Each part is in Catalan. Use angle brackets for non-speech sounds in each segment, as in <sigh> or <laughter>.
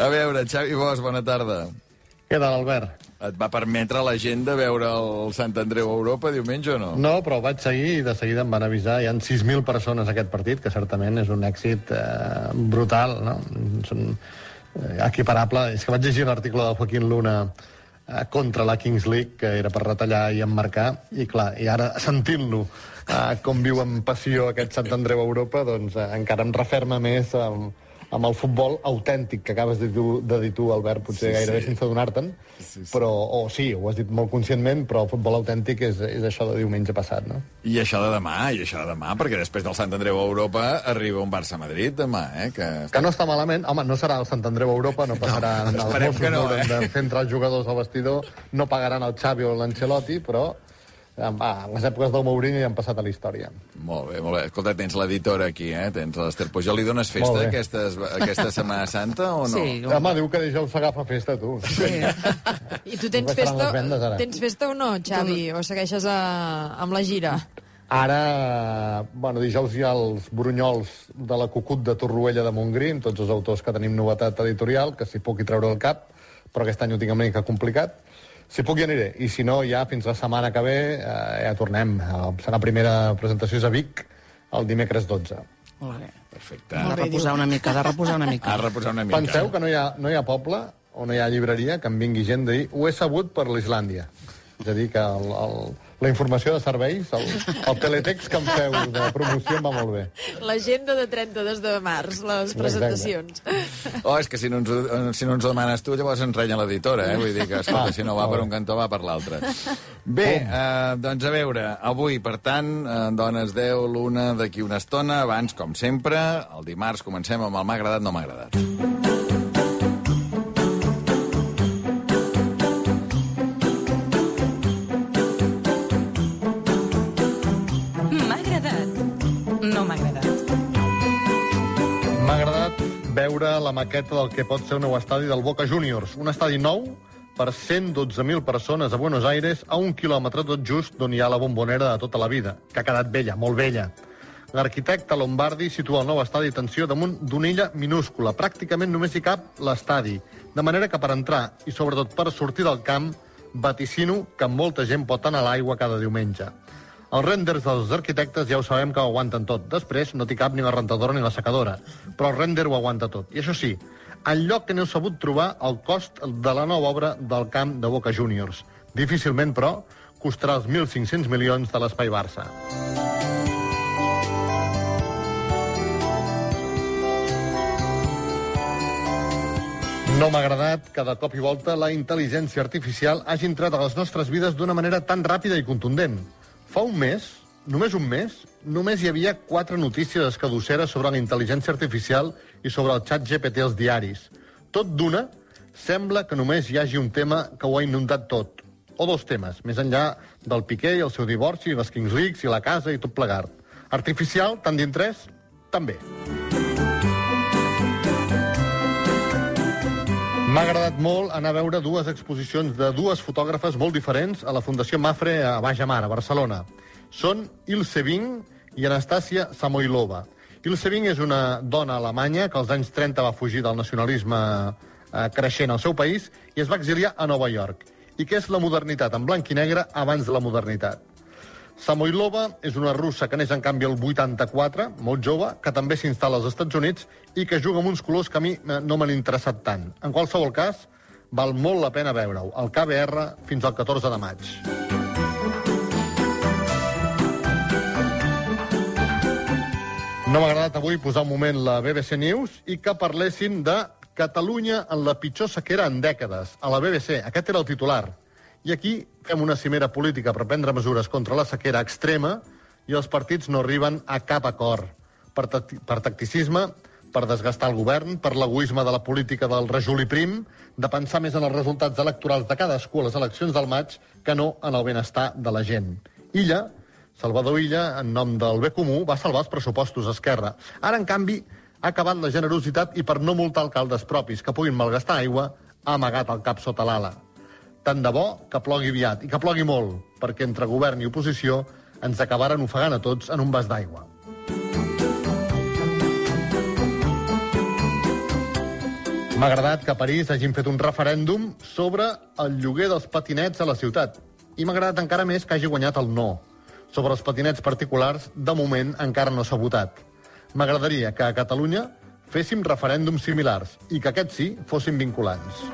A veure, Xavi Bosch, bona tarda. Què tal, Albert? Et va permetre la gent de veure el Sant Andreu a Europa diumenge o no? No, però vaig seguir i de seguida em van avisar. Hi han 6.000 persones a aquest partit, que certament és un èxit eh, brutal, no? Són eh, equiparable. És que vaig llegir l'article de Joaquín Luna eh, contra la Kings League, que era per retallar i emmarcar, i clar, i ara <laughs> sentint-lo eh, com viu amb passió aquest Sant Andreu a Europa, doncs eh, encara em referma més amb, amb el futbol autèntic que acabes de dir, tu- de dir tu, Albert, potser Sí, gairebé sí. sense donar-te'n, Sí, sí. però, o sí, ho has dit molt conscientment, però el futbol autèntic és, és això de diumenge passat, no? I això de demà, i això de demà, perquè després del Sant Andreu a Europa arriba un Barça-Madrid demà, eh? Que... Que no està malament. Home, no serà el Sant Andreu a Europa, no passarà... No, els Mossos que no, no, eh? de fer entrar els jugadors al vestidor, no pagaran el Xavi o l'Ancelotti, però eh, va, les èpoques del Mourinho ja han passat a la història. Molt bé, molt bé. Escolta, tens l'editora aquí, eh? Tens l'Ester Pujol. Li dones festa bé. aquesta, aquesta Setmana Santa o no? Sí, Home, diu que dijous s'agafa festa, tu. Sí. I tu tens festa, vendes, tens festa o no, Xavi? O segueixes a, amb la gira? Ara, bueno, dijous hi ha els brunyols de la Cucut de Torroella de Montgrí, amb tots els autors que tenim novetat editorial, que si puc hi treure el cap, però aquest any ho tinc una mica complicat. Si puc hi aniré, i si no, ja fins la setmana que ve eh, ja tornem. Eh, serà la primera presentació és a Vic, el dimecres 12. Molt bé. Perfecte. Ha de reposar una mica, de reposar una mica. A reposar una mica. Penseu que no hi, ha, no hi ha poble o no hi ha llibreria que em vingui gent de dir ho he sabut per l'Islàndia. És a dir, que el, el, la informació de serveis, el, el teletext que em feu de promoció em va molt bé. L'agenda de 32 de març, les presentacions. Oh, és que si no, ens, si no ens ho demanes tu, llavors ens renya l'editora, eh? Vull dir que, escolta, Ah, si no va per un cantó, va per l'altre. Bé, eh, doncs a veure, avui, per tant, eh, dones 10, l'una d'aquí una estona, abans, com sempre, el dimarts comencem amb el m'ha agradat, no m'ha agradat. M'ha veure la maqueta del que pot ser un nou estadi del Boca Juniors. Un estadi nou per 112.000 persones a Buenos Aires, a un quilòmetre tot just d'on hi ha la bombonera de tota la vida, que ha quedat vella, molt vella. L'arquitecte Lombardi situa el nou estadi d'atenció damunt d'una illa minúscula. Pràcticament només hi cap l'estadi. De manera que per entrar i sobretot per sortir del camp, vaticino que molta gent pot anar a l'aigua cada diumenge. Els renders dels arquitectes ja ho sabem que ho aguanten tot. Després no t'hi cap ni la rentadora ni la secadora. Però el render ho aguanta tot. I això sí, el lloc que n'heu sabut trobar el cost de la nova obra del camp de Boca Juniors. Difícilment, però, costarà els 1.500 milions de l'Espai Barça. No m'ha agradat que de cop i volta la intel·ligència artificial hagi entrat a les nostres vides d'una manera tan ràpida i contundent. Fa un mes, només un mes, només hi havia quatre notícies escadusseres sobre la intel·ligència artificial i sobre el xat GPT als diaris. Tot d'una, sembla que només hi hagi un tema que ho ha inundat tot. O dos temes, més enllà del Piqué i el seu divorci, les Kings Leagues i la casa i tot plegat. Artificial, tant d'interès? També. M'ha agradat molt anar a veure dues exposicions de dues fotògrafes molt diferents a la Fundació Mafre a Baix Mar, a Barcelona. Són Ilse Bing i Anastasia Samoilova. Ilse Bing és una dona alemanya que als anys 30 va fugir del nacionalisme eh, creixent al seu país i es va exiliar a Nova York. I què és la modernitat en blanc i negre abans de la modernitat? Samoilova és una russa que neix en canvi el 84, molt jove, que també s'instal·la als Estats Units i que juga amb uns colors que a mi eh, no m'han interessat tant. En qualsevol cas, val molt la pena veure-ho. El KBR fins al 14 de maig. No m'ha agradat avui posar un moment la BBC News i que parlessin de Catalunya en la pitjor sequera en dècades, a la BBC. Aquest era el titular. I aquí fem una cimera política per prendre mesures contra la sequera extrema i els partits no arriben a cap acord. Per, per tacticisme, per desgastar el govern, per l'egoisme de la política del rejuli prim, de pensar més en els resultats electorals de cadascú a les eleccions del maig que no en el benestar de la gent. Illa, Salvador Illa, en nom del bé comú, va salvar els pressupostos d'Esquerra. Ara, en canvi, ha acabat la generositat i per no multar alcaldes propis que puguin malgastar aigua, ha amagat el cap sota l'ala. Tant de bo que plogui aviat, i que plogui molt, perquè entre govern i oposició ens acabaran ofegant a tots en un vas d'aigua. M'ha agradat que a París hagin fet un referèndum sobre el lloguer dels patinets a la ciutat. I m'ha agradat encara més que hagi guanyat el no. Sobre els patinets particulars, de moment, encara no s'ha votat. M'agradaria que a Catalunya féssim referèndums similars i que aquests sí fossin vinculants.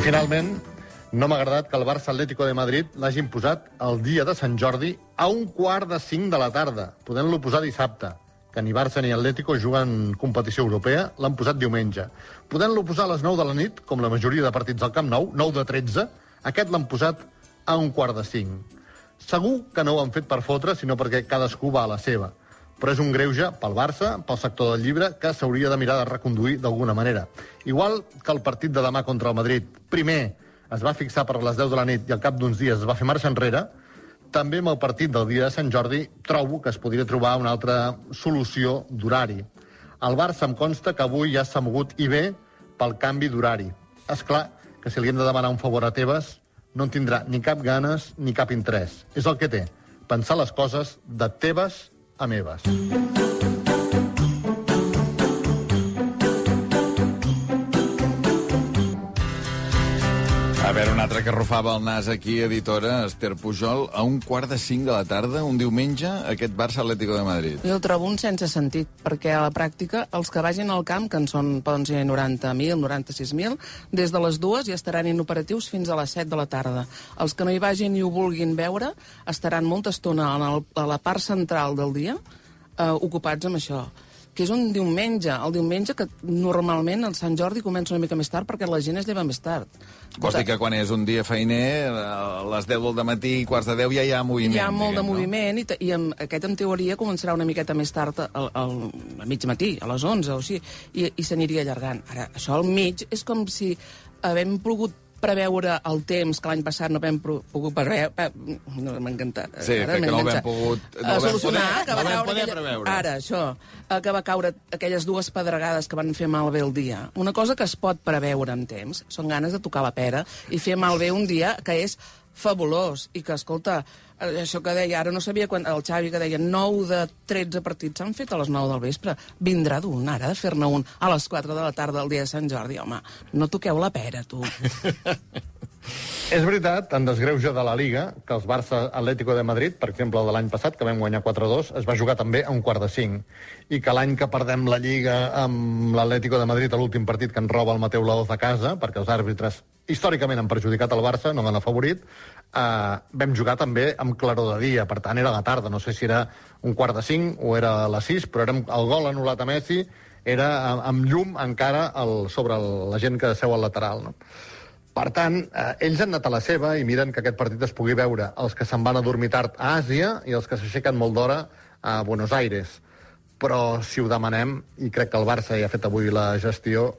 Finalment, no m'ha agradat que el Barça Atlético de Madrid l'hagin posat el dia de Sant Jordi a un quart de cinc de la tarda, podent-lo posar dissabte que ni Barça ni Atlético juguen competició europea, l'han posat diumenge. Podent-lo posar a les 9 de la nit, com la majoria de partits del Camp Nou, 9 de 13, aquest l'han posat a un quart de 5. Segur que no ho han fet per fotre, sinó perquè cadascú va a la seva. Però és un greuge pel Barça, pel sector del llibre, que s'hauria de mirar de reconduir d'alguna manera. Igual que el partit de demà contra el Madrid. Primer es va fixar per les 10 de la nit i al cap d'uns dies es va fer marxa enrere, també amb el partit del dia de Sant Jordi trobo que es podria trobar una altra solució d'horari. El Barça em consta que avui ja s'ha mogut i bé pel canvi d'horari. És clar que si li hem de demanar un favor a Tebas, no en tindrà ni cap ganes ni cap interès. És el que té, pensar les coses de Tebas a meves. A veure, un altre que rufava el nas aquí, editora, Esther Pujol, a un quart de cinc de la tarda, un diumenge, aquest Barça Atlético de Madrid. Jo el trobo un sense sentit, perquè a la pràctica els que vagin al camp, que en són, poden ser 90.000, 96.000, des de les dues ja estaran inoperatius fins a les 7 de la tarda. Els que no hi vagin i ho vulguin veure estaran molta estona a la part central del dia eh, ocupats amb això que és un diumenge, el diumenge que normalment el Sant Jordi comença una mica més tard perquè la gent es lleva més tard. Vols dir que quan és un dia feiner, a les 10 del matí, quarts de 10, ja hi ha moviment. Hi ha molt de diguem, moviment i, te- i amb, aquest, en teoria, començarà una miqueta més tard al, al, a mig matí, a les 11 o així, i, i s'aniria allargant. Ara, això al mig és com si havem pogut preveure el temps que l'any passat no vam pogut preveure... No, m'ha encantat. Sí, Ara que m'ha no ho vam pogut- no Eh, vam solucionar, poder- que no va vam caure aquella- preveure. Ara, això, eh, que va caure aquelles dues pedregades que van fer malbé el dia. Una cosa que es pot preveure amb temps són ganes de tocar la pera i fer malbé un dia que és fabulós i que, escolta, això que deia, ara no sabia quan el Xavi que deia 9 de 13 partits s'han fet a les 9 del vespre. Vindrà d'un ara de fer-ne un a les 4 de la tarda el dia de Sant Jordi, home. No toqueu la pera, tu. <laughs> És veritat, en desgreuge de la Liga, que els Barça Atlético de Madrid, per exemple, de l'any passat, que vam guanyar 4-2, es va jugar també a un quart de cinc. I que l'any que perdem la Lliga amb l'Atlético de Madrid l'últim partit que ens roba el Mateu Laoz a casa, perquè els àrbitres històricament han perjudicat el Barça, no l'han afavorit, eh, vam jugar també amb claror de dia, per tant era la tarda, no sé si era un quart de cinc o era a les sis, però érem, el gol anul·lat a Messi era amb llum encara el, sobre el, la gent que seu al lateral. No? Per tant, eh, ells han anat a la seva i miren que aquest partit es pugui veure els que se'n van a dormir tard a Àsia i els que s'aixequen molt d'hora a Buenos Aires. Però si ho demanem, i crec que el Barça ja ha fet avui la gestió,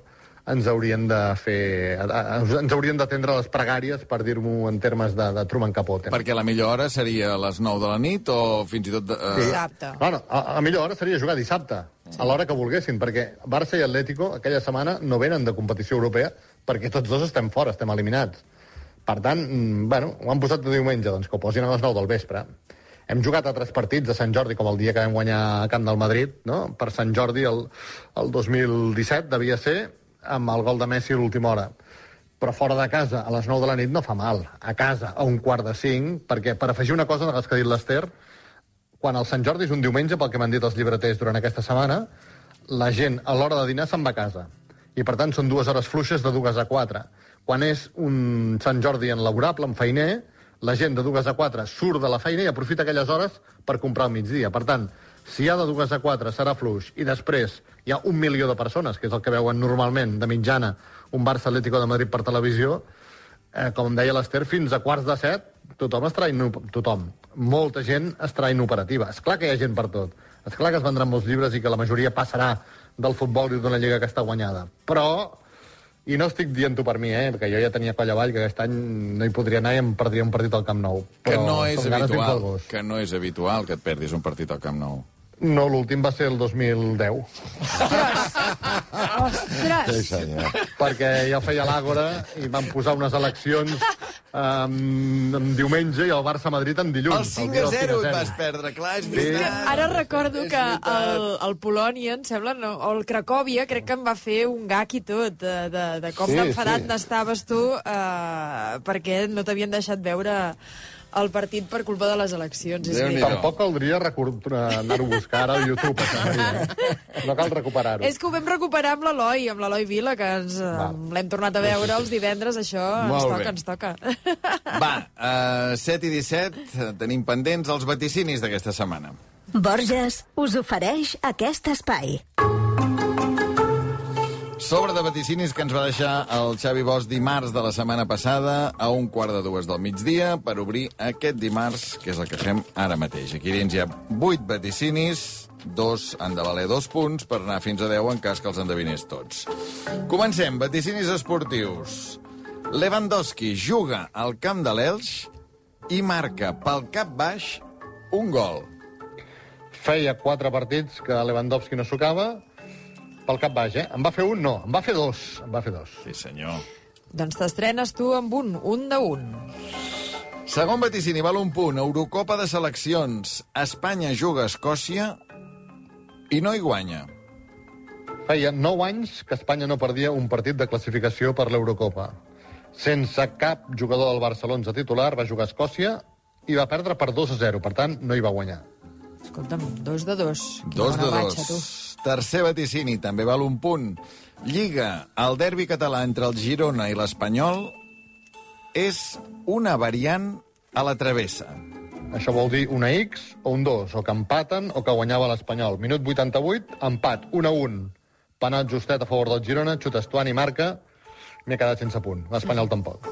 ens haurien de fer... ens haurien d'atendre les pregàries, per dir-m'ho en termes de, de Truman Capote. Perquè la millor hora seria a les 9 de la nit o fins i tot... De, eh, Dissabte. Bueno, a, a millor hora seria jugar dissabte, a l'hora que volguessin, perquè Barça i Atlético aquella setmana no venen de competició europea perquè tots dos estem fora, estem eliminats. Per tant, mm, bueno, ho han posat de diumenge, doncs que ho posin a les 9 del vespre. Hem jugat altres partits de Sant Jordi, com el dia que vam guanyar a Camp del Madrid, no? per Sant Jordi el, el 2017, devia ser, amb el gol de Messi a l'última hora. Però fora de casa, a les 9 de la nit, no fa mal. A casa, a un quart de 5, perquè per afegir una cosa de les que ha dit l'Ester, quan el Sant Jordi és un diumenge, pel que m'han dit els llibreters durant aquesta setmana, la gent a l'hora de dinar se'n va a casa. I per tant són dues hores fluixes de dues a quatre. Quan és un Sant Jordi en laborable, en feiner, la gent de dues a quatre surt de la feina i aprofita aquelles hores per comprar al migdia. Per tant, si hi ha de dues a quatre serà fluix i després hi ha un milió de persones, que és el que veuen normalment de mitjana un Barça Atlético de Madrid per televisió, eh, com deia l'Ester, fins a quarts de set tothom estarà tothom, molta gent estarà inoperativa. És clar que hi ha gent per tot. És clar que es vendran molts llibres i que la majoria passarà del futbol i d'una lliga que està guanyada. Però, i no estic dient-ho per mi, eh, perquè jo ja tenia coll avall que aquest any no hi podria anar i em perdria un partit al Camp Nou. que Però no és habitual, que no és habitual que et perdis un partit al Camp Nou. No, l'últim va ser el 2010, Ostres! senyor. perquè ja feia l'àgora i van posar unes eleccions um, en diumenge i el Barça-Madrid en dilluns. El 5 dia a del 0 et vas perdre, clar, és veritat. Ara recordo És que el, el Polònia, em sembla, no, o el Cracòvia, crec que em va fer un gag i tot, de, de, de com Sí, d'enfadat sí. n'estaves tu eh, perquè no t'havien deixat veure el partit per culpa de les eleccions. És veritat. Tampoc caldria anar-ho a buscar ara al YouTube, eh? No cal recuperar-ho. És que ho vam recuperar amb l'Eloi, amb l'Eloi Vila, que ens eh, l'hem tornat a veure els divendres, això ens Molt toca, bé. ens toca. Va, uh, 7 i 17, eh, tenim pendents els vaticinis d'aquesta setmana. Borges us ofereix aquest espai. Sobre de vaticinis que ens va deixar el Xavi Bosch dimarts de la setmana passada a un quart de dues del migdia per obrir aquest dimarts, que és el que fem ara mateix. Aquí dins hi ha vuit vaticinis, dos han de valer dos punts per anar fins a 10 en cas que els endevinés tots. Comencem, vaticinis esportius. Lewandowski juga al camp de l'Elx i marca pel cap baix un gol. Feia quatre partits que Lewandowski no sucava, pel cap baix, eh? En va fer un? No, en va fer dos. En va fer dos. Sí, senyor. doncs t'estrenes tu amb un, un de un. Segon vaticini, val un punt. Eurocopa de seleccions. Espanya juga a Escòcia i no hi guanya. Feia nou anys que Espanya no perdia un partit de classificació per l'Eurocopa. Sense cap jugador del Barcelona titular, va jugar a Escòcia i va perdre per 2 a 0. Per tant, no hi va guanyar. Escolta'm, dos de dos. Quina Dos de dos. ratxa, tu. Tercer vaticini, també val un punt. Lliga, el derbi català entre el Girona i l'Espanyol és una variant a la travessa. Això vol dir una X o un 2, o que empaten o que guanyava l'Espanyol. Minut 88, empat, 1 a 1. Penat justet a favor del Girona, xuta Estuani, marca, m'he quedat sense punt. L'Espanyol tampoc.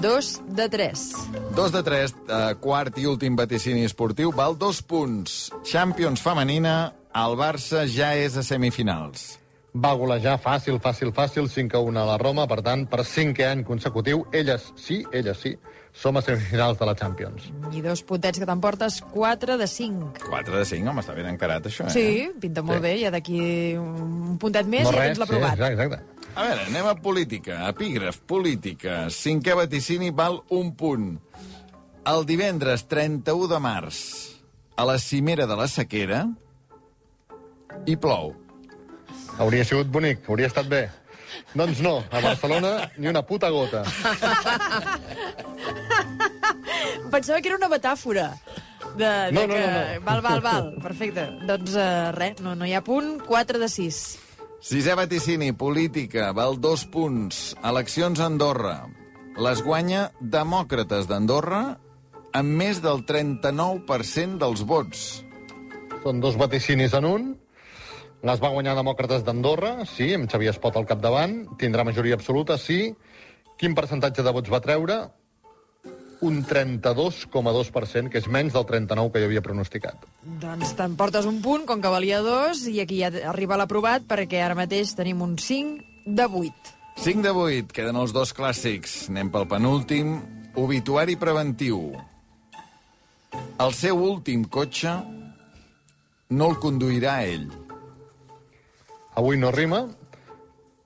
Dos de tres. Dos de tres, eh, quart i últim vaticini esportiu, val dos punts. Champions femenina, el Barça ja és a semifinals. Va golejar fàcil, fàcil, fàcil, 5 a 1 a la Roma, per tant, per cinquè any consecutiu, elles sí, elles sí, som a semifinals de la Champions. I dos puntets que t'emportes, 4 de 5. 4 de 5, home, està ben encarat, això, eh? Sí, pinta molt Sí. bé, ja d'aquí un puntet més no i ja res, tens l'aprovat. Sí, exacte, exacte. A veure, anem a política. Epígraf, política. Cinquè vaticini val un punt. El divendres 31 de març, a la cimera de la sequera, hi plou. Hauria sigut bonic, hauria estat bé. Doncs no, a Barcelona ni una puta gota. Pensava que era una metàfora. De, de No, no, que... no, no. Val, val, val. Perfecte. Doncs uh, res, no, no hi ha punt. 4 de 6. Sisè vaticini, política, val dos punts. Eleccions a Andorra. Les guanya Demòcrates d'Andorra amb més del 39% dels vots. Són dos vaticinis en un. Les va guanyar Demòcrates d'Andorra, sí, amb Xavier Espot al capdavant. Tindrà majoria absoluta, sí. Quin percentatge de vots va treure? Un 32,2%, que és menys del 39 que jo havia pronosticat. Doncs t'emportes un punt, com que valia dos, i aquí ja arriba l'aprovat, perquè ara mateix tenim un 5 de 8. 5 de 8, queden els dos clàssics. Anem pel penúltim. Obituari preventiu. El seu últim cotxe no el conduirà ell. Avui no rima,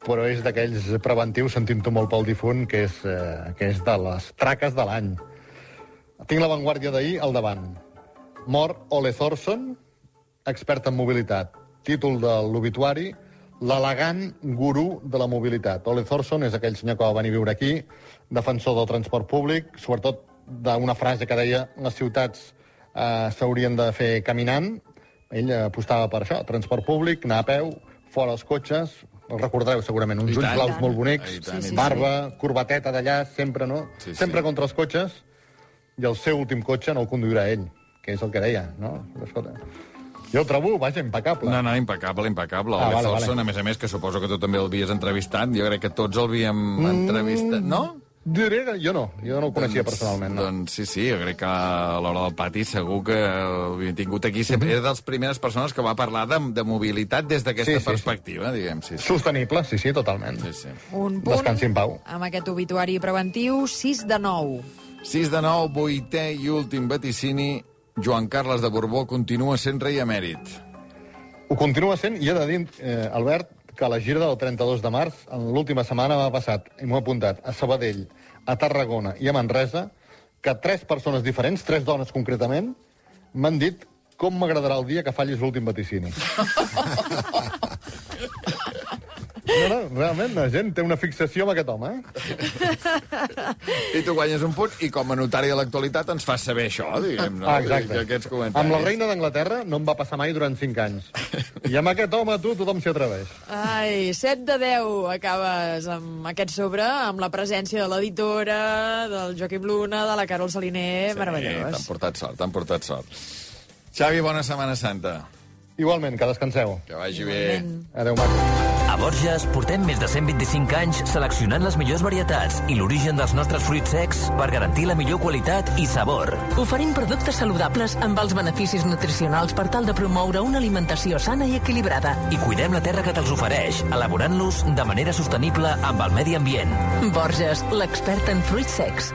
però és d'aquells preventius, sentint-ho molt pel difunt, que és, eh, que és de les traques de l'any. Tinc l'avantguàrdia d'ahir al davant. Mor Ole Thorson, expert en mobilitat. Títol de l'obituari, l'elegant gurú de la mobilitat. Ole Thorson és aquell senyor que va venir a viure aquí, defensor del transport públic, sobretot d'una frase que deia les ciutats eh, s'haurien de fer caminant. Ell apostava per això, transport públic, anar a peu, fora els cotxes, el recordareu segurament, uns ulls blaus molt bonics, tant, Sí, sí, barba, corbateta d'allà, sempre, no? Sí, sí. sempre contra els cotxes, i el seu últim cotxe no el conduirà ell, que és el que deia, no? Escolta, jo el trobo, vaja, impecable. No, no, impecable, impecable. Ah, vale, vale. a més a més, que suposo que tu també el havies entrevistat. Jo crec que tots el havíem Mm. entrevistat, no? Diré que jo no, jo no el coneixia personalment, no. Doncs sí, sí, jo crec que a l'hora del pati segur que l'havia tingut aquí. Sempre era de les primeres persones que va parlar de, de mobilitat des d'aquesta Sí, sí, sí. perspectiva, diguem. Sí, sí. Sostenible, sí, sí, totalment. sí, sí. Un punt Descansi en pau. amb aquest obituari preventiu, 6 de 9. 6 de 9, vuitè i últim vaticini. Joan Carles de Borbó continua sent rei emèrit. Ho continua sent, i he de dir, eh, Albert, que la gira del 32 de març, en l'última setmana m'ha passat, i m'ho he apuntat, a Sabadell, a Tarragona i a Manresa que tres persones diferents, tres dones concretament, m'han dit com m'agradarà el dia que fallis l'últim vaticini. <laughs> No, no, realment, la gent té una fixació amb aquest home, eh? I tu guanyes un punt, i com a notari de l'actualitat ens fas saber això, diguem, no? Ah, exacte. Que Aquests comentaris. Amb la reina d'Anglaterra no em va passar mai durant 5 anys. I amb aquest home, tu, tothom s'hi atreveix. Ai, 7 de 10 acabes amb aquest sobre, amb la presència de l'editora, del Joaquim Luna, de la Carol Saliner, Sí, meravellós. T'han portat sort, t'han portat sort. Xavi, bona Setmana Santa. Igualment, que descanseu. Que vagi bé. Adéu, maco. A Borges portem més de 125 anys seleccionant les millors varietats i l'origen dels nostres fruits secs per garantir la millor qualitat i sabor. Oferim productes saludables amb els beneficis nutricionals per tal de promoure una alimentació sana i equilibrada. I cuidem la terra que te'ls ofereix, elaborant-los de manera sostenible amb el medi ambient. Borges, l'expert en fruits secs.